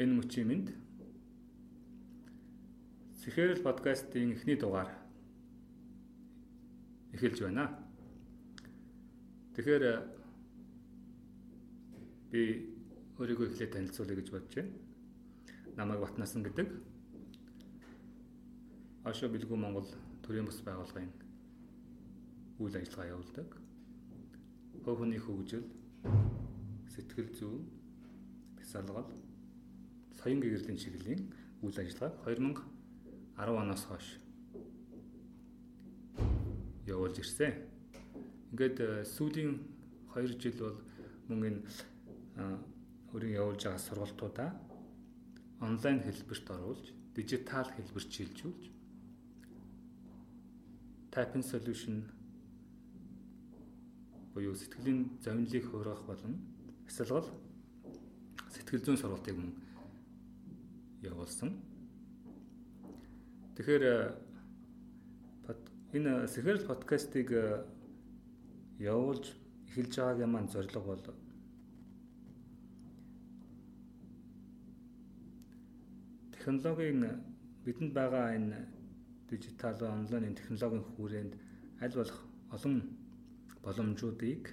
энэ мөчийн минь Сэхэрл подкастын эхний дугаар эхэлж байна. Тэгэхээр би өөрийгөө эхлээд танилцуулъя гэж бодож байна. Намайг Батнасан гэдэг. Ашо Билгүү Монгол төрийн бас байгууллагын үйл ажиллагаа явуулдаг. Хов хүний хөгжил, сэтгэл зүй, бясалгал, соён гэгэрлийн чиглэлийн үйл ажиллагааг 2010 оноос хойш явуулж ирсэн. Ингээд э, сүүлийн 2 жил бол мөн энэ өөрийн явуулж байгаа сургалтуудаа онлайн хэлбэрт оруулж, дижитал хэлбэрт шилжүүлж Typing solution буюу сэтгэлийн зовнилыг хуургах болон бясалгал сэтгэл зүйн сургалтыг мөн явуулсан. Тэгэхээр э, энэ Сэхэрл подкастыг э, явуулж эхэлж байгаагийн маань зорилго бол технологийн бидэнд байгаа энэ дижитал онлайн технологийн хүрээнд аль болох олон боломжуудыг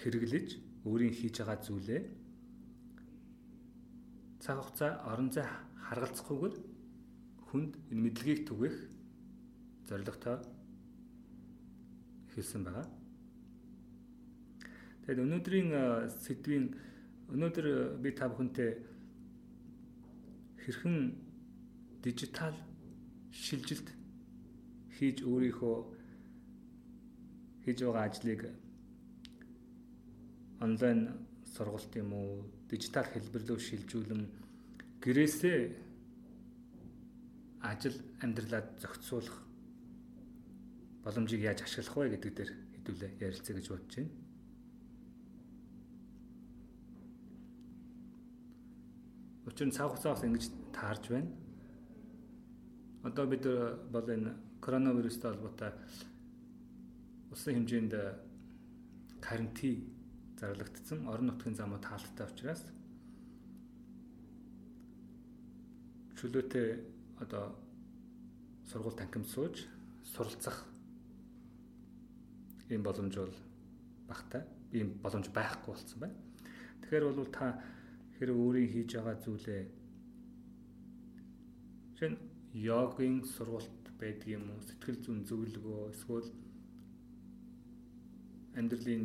хэрэглэж өөрийн хийж байгаа зүйлээ цаг хугацаа орон зай харгалзахгүйгээр хүнд энэ мэдлэгийг түгэх зорилготой хэлсэн байгаа. Тэгэхээр өнөөдрийн сэдвийн өнөөдөр би та бүхэнтэй хэрхэн дижитал шилжилт хийж өөрийнхөө хийж байгаа ажлыг онлайн сургалт юм уу дижитал хэлбэрлөв шилжүүлэн гэрээсээ ажил амьдралаа зохицуулах боломжийг яаж ашиглах вэ гэдэг дээр хэдүүлээ ярилцъя гэж бодож байна. Учир нь цаг хугацаа бас ингэж таарж байна. Одоо бид бол энэ коронавирустай холбоотой улсын хэмжээнд карантин зарлагдсан орон нутгийн замууд хаалттай учраас чөлөөтэй одоо сургууль танхимд сууж суралцах ийм боломж бол багтай. Ийм боломж байхгүй болсон байна. Тэгэхээр бол та хэрэг өөрийн хийж байгаа зүйлээ жишээ нь йогийн сургалт байдаг юм уу? Сэтгэл зүйн зөвлөгөө эсвэл амьдралын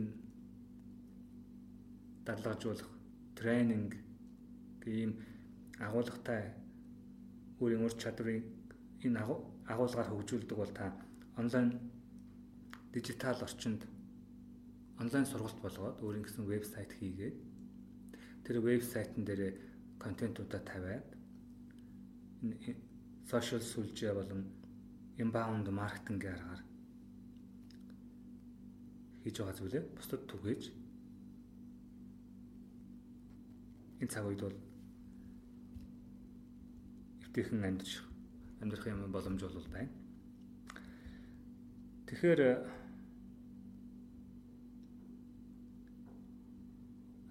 дарлагажуулах тренинг ийм агуулгатай өөрийн ур чадварыг энэ агуулгаар хөгжүүлдэг бол та онлайн дижитал орчинд онлайн сургалт болгоод өөрийн гэсэн вебсайт хийгээд тэр вебсайтн дээр контентуудаа тавиад сошиал сүлжээ болон inbound маркетингийн аргаар хийж байгаа зүйлээ бусдад түгээж энэ цаг үед бол эвтэйхэн амьдарч амьдрах юм боломж бол байна. Тэгэхээр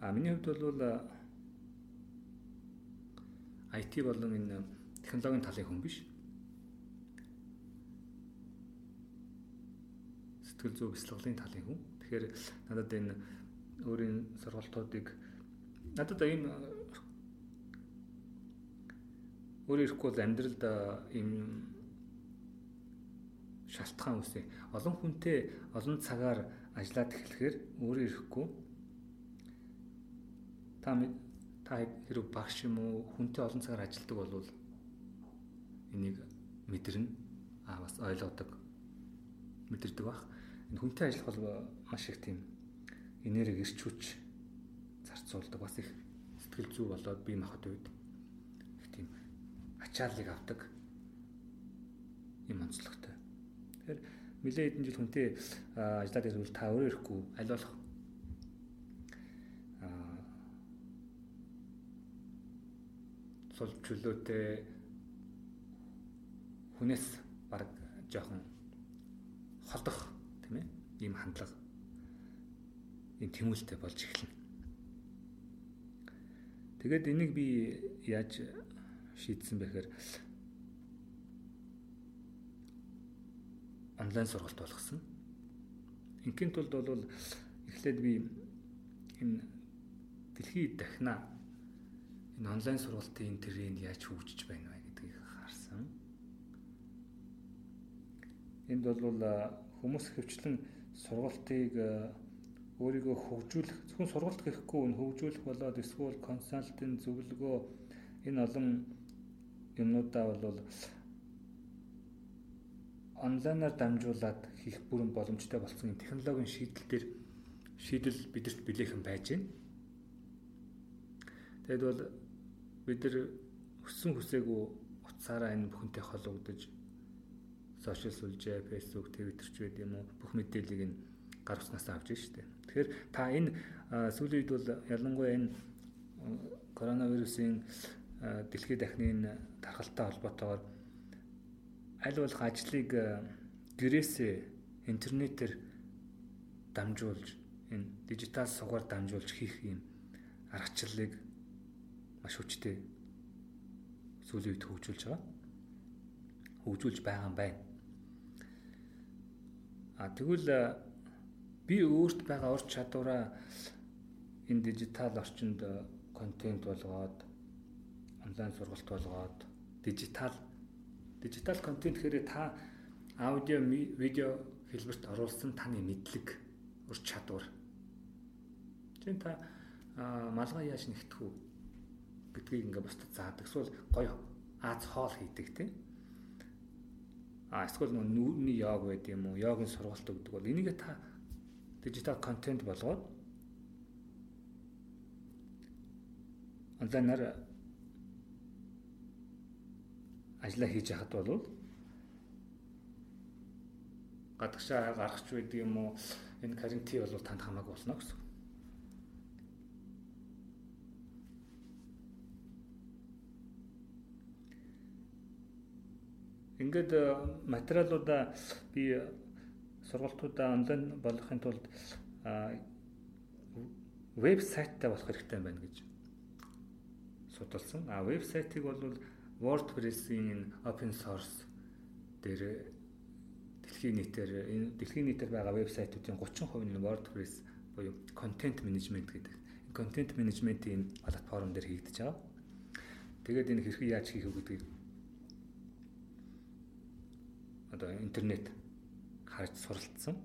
а миний хувьд бол IT болон энэ технологийн талын хүн биш. Сэтгэл зүй бясалгалын талын хүн. Тэгэхээр надад энэ өөрийн сургалтуудыг надад ийм өөрөө ирэхгүй бол амьдралд ийм шалтгаан үсэ. Олон хүнтэй олон цагаар ажиллаад эхлэхээр өөрөө ирэхгүй та та хэрэг багш юм уу хүнтэй олон цагаар ажилладаг болвол энийг мэдэрнэ а бас ойлгодог мэдэрдэг бах. Энэ хүнтэй ажиллах бол маш их тийм энерги ирч хүч зарцуулдаг бас их сэтгэл зүй болоод бие махбод үед их тийм ачааллыг авдаг юм онцлогтой. Тэгэхээр нэлээд хэдэн жил хүнтэй ажиллаад ирвэл та өөрөө ирэхгүй аль болох сул чөлөөтэй хүнээс баг жоохон холдох тийм ээ ийм хандлага ийм тэмүүлтэй болж эхэлнэ. Тэгээд энийг би яаж шийдсэн бэхээр онлайн сургалт болгосон. Ингийн тулд бол эхлээд би энэ дэлхийд дахна энэ онлайн сургалтын тренд яаж хөгжиж байна вэ гэдгийг харсан. Энд бол хүмүүс хөвчлэн сургалтыг өөрийгөө хөгжүүлэх зөвхөн сургалт гэхгүй нь хөгжүүлэх болоод эсвэл консалтинг зөвлөгөө энэ олон юмнуудаа бол онлайнаар дамжуулаад хийх бүрэн боломжтой болсон юм технологийн шийдэл дээр шийдэл бидэрт билээхэн байж байна. Тэгэд бол бид нар өссөн хүсээгүй утсаараа энэ бүхэнтэй холбогдож сошиал сүлжээ, фэйсбુક, твиттер ч байд юм уу бүх мэдээллийг нь гар уснаас авч штэ. Тэгэхээр та энэ сүүлийн үед бол ялангуяа энэ коронавирусын дэлхийд дахны тархалтай холбоотойгоор аль болох ажлыг гэрээсээ интернетээр дамжуулж энэ дижитал сугаар дамжуулж хийх юм аргачлалыг маш хүчтэй сүүлийн үед хөгжүүлж байгаа. хөгжүүлж байгаа юм байна. А тэгвэл би өөрт байгаа ур чадвараа энэ дижитал орчинд контент болгоод онлайн сургалт болгоод дижитал дижитал контент гэхээр та аудио видео хэлбэрт оруулсан таны мэдлэг ур чадвар. Тэгвэл та малгай яаж нэгтэх үү гэдгийг ингээ бусдад заадаг. Эсвэл гоё Аз хоол хийдэг тийм а эсвэл нүүрний йог байд юм уу йогийн сургалт өгдөг бол энийг та дижитал контент болгоод онлайнаар ажиллаа хийж яхад бол гадагшаа гарахч байдаг юм уу энэ карантин бол танд хамаагүй болно гэсэн. Ингээд э, материалуудаа би сургалтуудаа онлайн болгохын тулд вебсайттай болох хэрэгтэй байна гэж судалсан. А вебсайтыг бол WordPress-ийн open source дээр дэлхийн нийтээр энэ дэлхийн нийтээр байгаа вебсайтуудын 30% нь WordPress буюу content management гэдэг. Content management-ийн платформ дээр хийгдэж байгаа. Тэгээд энэ хэрхэн яаж хийх вэ гэдгийг одоо интернет харж суралцсан.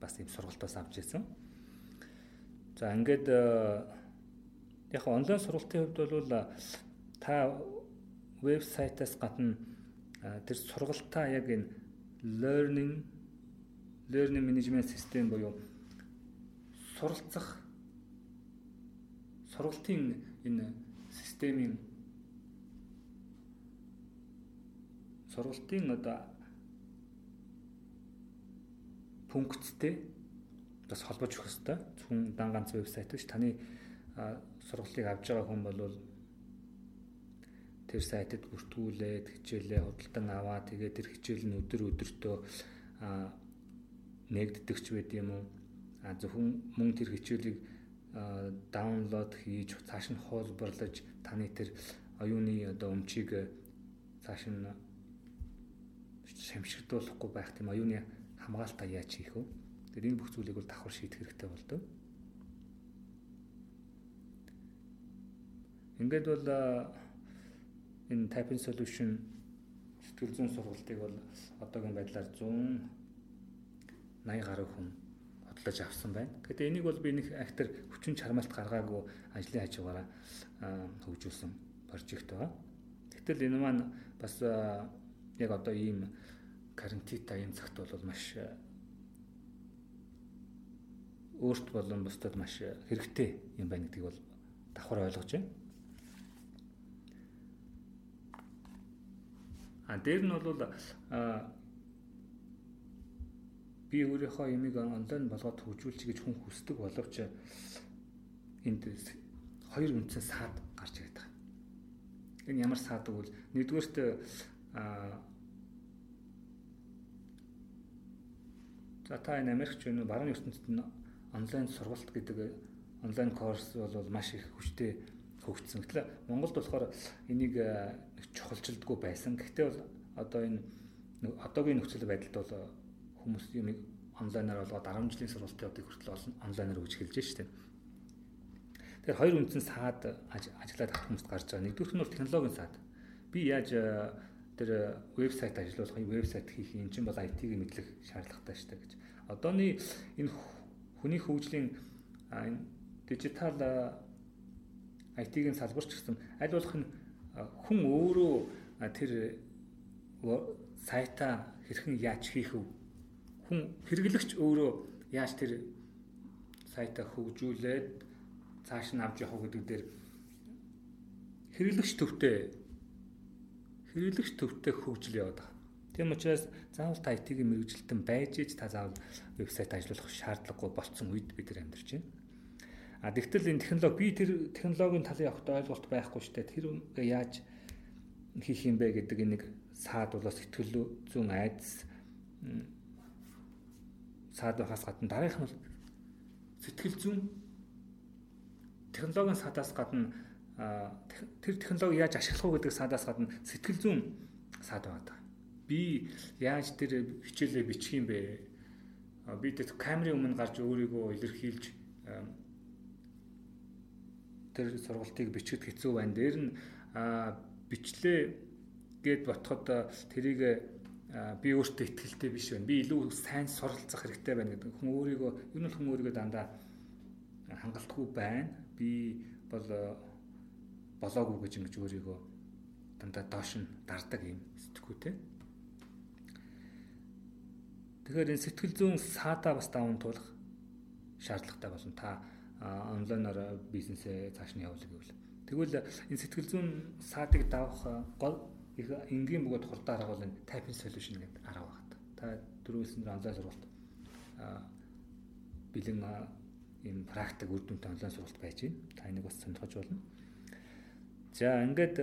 Бас ийм сургалтаас авч ирсэн. За ингээд э, яг онлайн сургалтын хувьд бол э, та вебсайтаас гадна э, тэр сургалтаа яг энэ learning learning management system буюу суралцах сургалтын энэ системийн сургалтын одоо пункттэй. Бас холбож өгөх хэрэгтэй. Зөвхөн дан ганц вебсайт биш. Таны сургалтыг авж байгаа хүн бол тэр сайтад бүртгүүлээд хичээлээ худалдан аваа. Тэгээд тэр хичээл нь өдөр өдөртөө нэгддэг ч байд юм уу? А зөвхөн мөн тэр хичээлийг даунлоод хийж цааш нь хуулбарлаж таны тэр оюуны одоо өмчийг цааш нь шамшигдуулахгүй байх тийм оюуны хамгаалтаа яаж хийх вэ? Тэгэхээр энэ бүх зүйлийг бол давхар шийдэх хэрэгтэй болдог. Ингээд бол энэ typing solution сэтгэл зүйн сургалтыг бол одоогийн байдлаар 180 гаруй хүн бодлож авсан байна. Гэхдээ энийг бол би нэг актер хүчин чармаалт гаргаагүй ажлын хажуугаараа хөгжүүлсэн прожект байгаа. Гэтэл энэ маань бас яг одоо ийм карантинта энэ цагт бол маш э, өөрт болон бусдад маш э, хэрэгтэй юм байна гэдгийг бол давхар ойлгож байна. А дээр нь бол би өөрийнхөө ямиг онлайн болгоод хөгжүүлчих гэж хүн хүсдэг боловч энд хоёр үндсэн саад гарч ирээд байгаа. Энэ ямар саад гэвэл нэгдүгээрт За та энэ Америкч вэ баруун ертөнцид нь онлайн сургалт гэдэг онлайн курс бол маш их хүчтэй хөгжсөн. Гэтэл Монголд болохоор энийг чухалчилдаггүй байсан. Гэхдээ бол одоо энэ одоогийн нөхцөл байдалд бол хүмүүс юм онлайнаар 10 жилийн сургалтын явдлыг хүртэл олон онлайнаар өгч эхэлж штеп. Тэгэхээр хоёр үндсэн саад ажиллаад авах хүмүүст гарч байгаа. Нэгдүгээр нь бол технологийн саад. Би яаж тэр вебсайт ажиллуулах вебсайт хийх юм чинь бол IT-г мэдлэх шаардлагатай штеп гэж. Одооны энэ хүний хөгжлийн энэ дижитал IT-ийн салбарч гэсэн аль болох нь хүн өөрөө тэр сайтаа хэрхэн яаж хийх вэ? Хүн хэрэглэгч өөрөө яаж тэр сайтаа хөгжүүлээд цааш нь авч явах гэдэг дээр хэрэглэгч төвтэй хэрэглэгч төвтэй хөгжил яваад байгаа. Тийм учраас заавал та IT-ийн мэрэгжилтэн байж ич та заавал вебсайт ажиллуулах шаардлагагүй болцсон үед бид нар амьдарч байна. А тэгтэл энэ технологи би тэр технологийн талын явахд ойлголт байхгүй дээ. Тэр яаж хийх юм бэ гэдэг нэг саад болоо сэтгэл зүүн айдас саад байхаас гадна дараах нь сэтгэл зүүн технологийн садаас гадна тэр технологи яаж ашиглах уу гэдэг садаас гадна сэтгэл зүүн саад байгаа. Би яаж тэр хичээлээ бичих юм бэ? Би тэр камерын өмнө гарч өөрийгөө илэрхийлж тэр сургалтыг бичгэд хэцүү байна. Дээр нь бичлээ гээд ботход тэрийг би өөртөө ихтэй биш байна. Би илүү сайн суралцах хэрэгтэй байна гэдэг. Хүн өөрийгөө ер нь хүн өөрийгөө дандаа хангалтгүй байна. Би бол болоогүй гэж ингэж өөрийгөө дандаа доош нь дардаг юм сэтгүүтэй. Тэгэхээр энэ сэтгэл зүйн саатаа бас даван туулах шаардлагатай болно. Та онлайнаар бизнесээ цааш нь явуулах гэвэл. Тэгвэл энэ сэтгэл зүйн саатыг давах гол их энгийн бөгөөд хурдан арга бол энэ typing solution гэдэг арга байна. Та дөрөвсөн онлайн сургалт бэлэн ийм практик үр дүнтэй онлайн сургалт байж байна. Та энийг бас сонирхож болно. За ингээд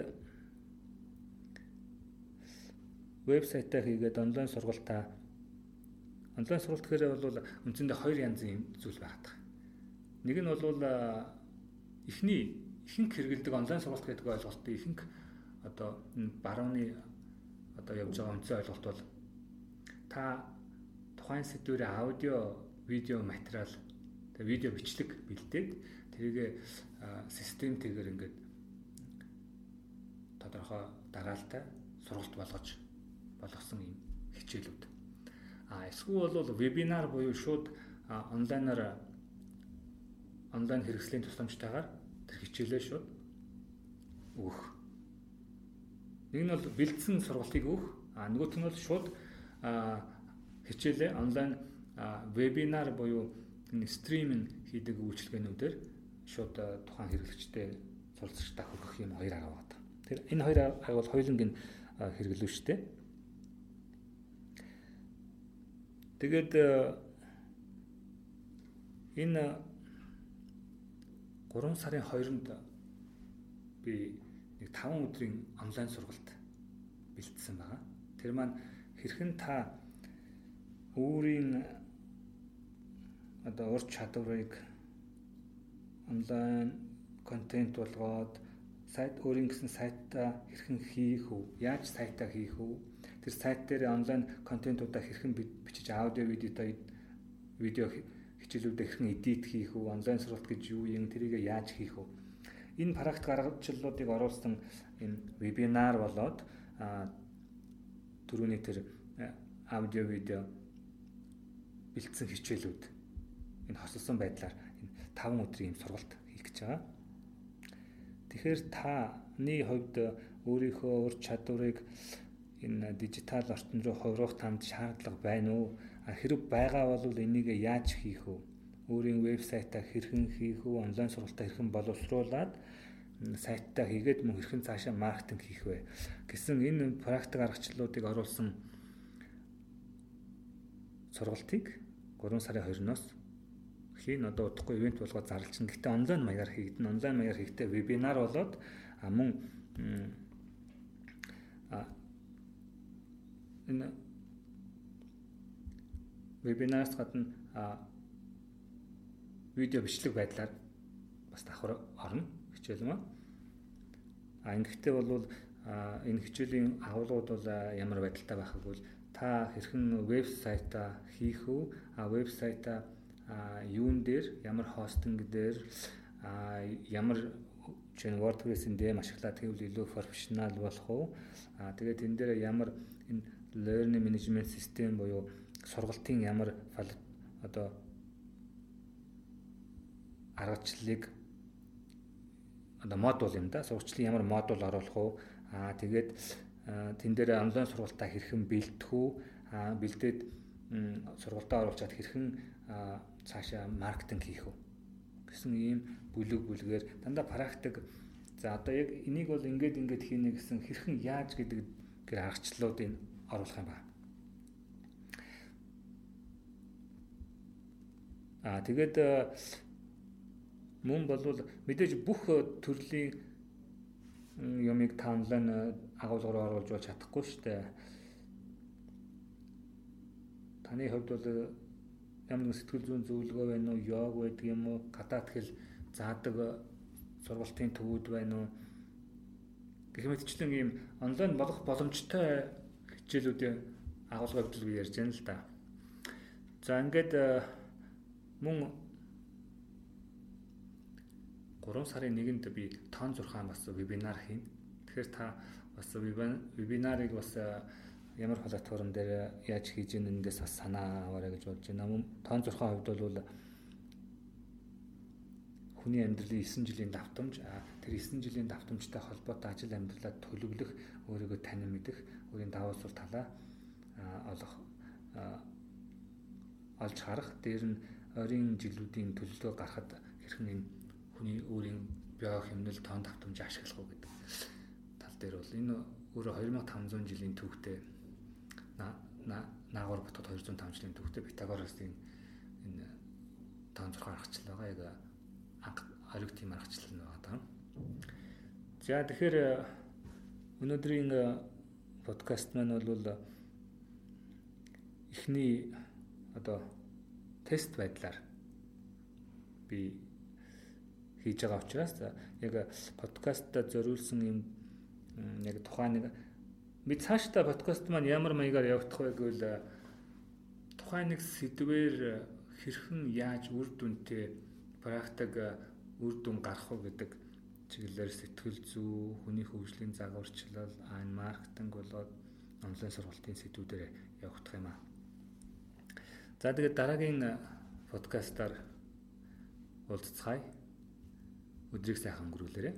вебсайтаа хийгээд онлайн сургалтаа онлайн сургалт гэхээр бол үндсэндээ хоёр янзын зүйл байгаа. Нэг нь бол эхний ихэнх хэрэгэлдэг онлайн сургалт гэдэг ойлголтыг ихэнх одоо барууны одоо явж байгаа үндсэн ойлголт бол та тухайн сэдвээр аудио, видео материал тэгээ видео бичлэг бэлдээд тэрийг системтэйгээр ингээд тодорхой дараалтай сургалт болгож болгосон юм хичээлүүд. А эсвэл бол вебинар буюу шууд онлайнаар онлайн хэрэгслийн тусламжтайгаар тэр хичээлээ шууд өгөх Нэг нь бол бэлдсэн сургалтыг өгөх, а нөгөөх нь бол шууд хичээлээ онлайн вебинар буюу стриминг хийдэг үйлчилгээнүүдээр шууд тухайн хэрэглэгчтэй суралцагчтай хөргөх юм хоёр арга байна. Тэр энэ хоёр арга бол хоёуланг нь хэрэглэв шүү дээ. Тэгээд энэ 3 сарын 2-нд би нэг 5 өдрийн онлайн сургалт бэлдсэн байгаа. Тэр маань хэрхэн та өөрийн одоо ур чадварыг онлайн контент болгоод сайт өөрийн гэсэн сайтаа хэрхэн хийх үү? Яаж сайтаа хийх үү? Тэр сайт дээр онлайн контентуудаа хэрхэн бичиж аудио видео видео хичээлүүдээ хэрхэн эдит хийх үү? Онлайн сургалт гэж юу юм? Тэрийг яаж хийх үү? энэ практик аргачлалуудыг оруулсан энэ вебинар болоод түрүүний тэр аудио видео бэлдсэн хичээлүүд энэ хосолсон байдлаар энэ 5 өдрийн сургалт хийх гэж байгаа. Тэгэхээр таны хувьд өөрийнхөө ур чадварыг энэ дижитал орчин руу хувирах танд шаардлага байна уу? Хэрэг байгаа бол энийг яаж хийх вэ? Өөрийн вебсайтаа хэрхэн хийх вэ? Онлайн сургалтаа хэрхэн боловсруулад сайтаа хийгээд мөн хэрхэн цаашаа маркетинг хийх вэ гэсэн энэ практик аргачлалуудыг оруулсан сургалтыг 3 сарын 20-ноос хийн одоо удахгүй ивент болгоод зарлчихна. Гэхдээ онлайн маягаар хийгдэн. Онлайн маягаар хийхдээ вебинар болоод мөн энэ вебинараас гадна видео бичлэг байдлаар бас давхар орно хичээл маа. А ингэхдээ бол энэ хичээлийн агуулгууд бол ямар байдалтай байхаг бол та хэрхэн вебсайтаа хийх үү? А вебсайтаа юун дээр ямар хостинг дээр ямар чинь WordPress-ийн дэм ашиглаад тэгвэл илүү профешнл болох уу? А тэгээд энэ дээр ямар энэ learning management system буюу сургалтын ямар одоо аргачлалыг одоо модуль юм да. Сургуучлын ямар модуль оруулах уу? Аа тэгээд тэн дээр онлайн сургалтаа хэрхэн бэлтэх үү? Аа бэлдээд сургалтаа оруулчаад хэрхэн цаашаа маркетинг хийх үү? Гэсэн ийм бүлэг бүлгээр дандаа практик. За одоо яг энийг бол ингээд ингээд хийнэ гэсэн хэрхэн яаж гэдэг гэр аргачлалуудыг оруулах юм байна. Аа тэгээд мөн болвол мэдээж бүх төрлийн юмыг та онлайн агуулгаар оруулж болж чадахгүй шүү дээ. Таны хувьд бол ямар нэг сэтгэл зүйн зөвлөгөө байна уу, йог байдаг юм уу, гадаад хэл заадаг сургалтын төвүүд байна уу? Гэх мэтчлэн ийм онлайн болох боломжтой хичээлүүдийн агуулгыг би ярьж байна л да. За ингээд мөн 3 сарын 1-нд би тон 6 бас вебинар хийн. Тэгэхээр та бас вебинарыг бас ямар платформ дээр яаж хийж ийнэндээс бас санаа аваарай гэж бодож байна. Мөн тон 6 хувьд бол хүний амьдралын 9 жилийн давтамж тэр 9 жилийн давтамжтай холбоотой ажил амьдралаа төлөвлөх, өөрийгөө танин мэдэх, өөрийн давуу тал талаа олох олж харах, дээр нь ойрын жилүүдийн төлөвлөгөө гаргахад хэрхэн энэ хүний өөрийн био хэмнэл тоон давтамж ашиглах уу гэдэг тал дээр бол энэ өөрөө 2500 жилийн түүхтэй наагур бодоход 205 жилийн түүхтэй Питагорасын энэ тоон зурхаа аргачлал байгаа яг ориг тийм аргачлал нь байгаа даа. За тэгэхээр өнөөдрийн подкаст маань бол эхний одоо тест байдлаар би хийж байгаа учраас яг подкастта зориулсан юм яг тухайн нэг бид цаашдаа подкаст маань ямар маягаар явагдах вэ гэвэл тухайн нэг сэдвээр хэрхэн яаж үр дүнтэй практик үр дүн гарах вэ гэдэг чиглэлээр сэтгэл зүй, хүний хөгжлийн загварчлал, айн маркетинг болоод онлайн сургалтын сэдвүүдээр явагдах юм аа. За тэгээд дараагийн подкастаар уулзцгаая. Өдрийг сайхан өнгөрүүлээрэй.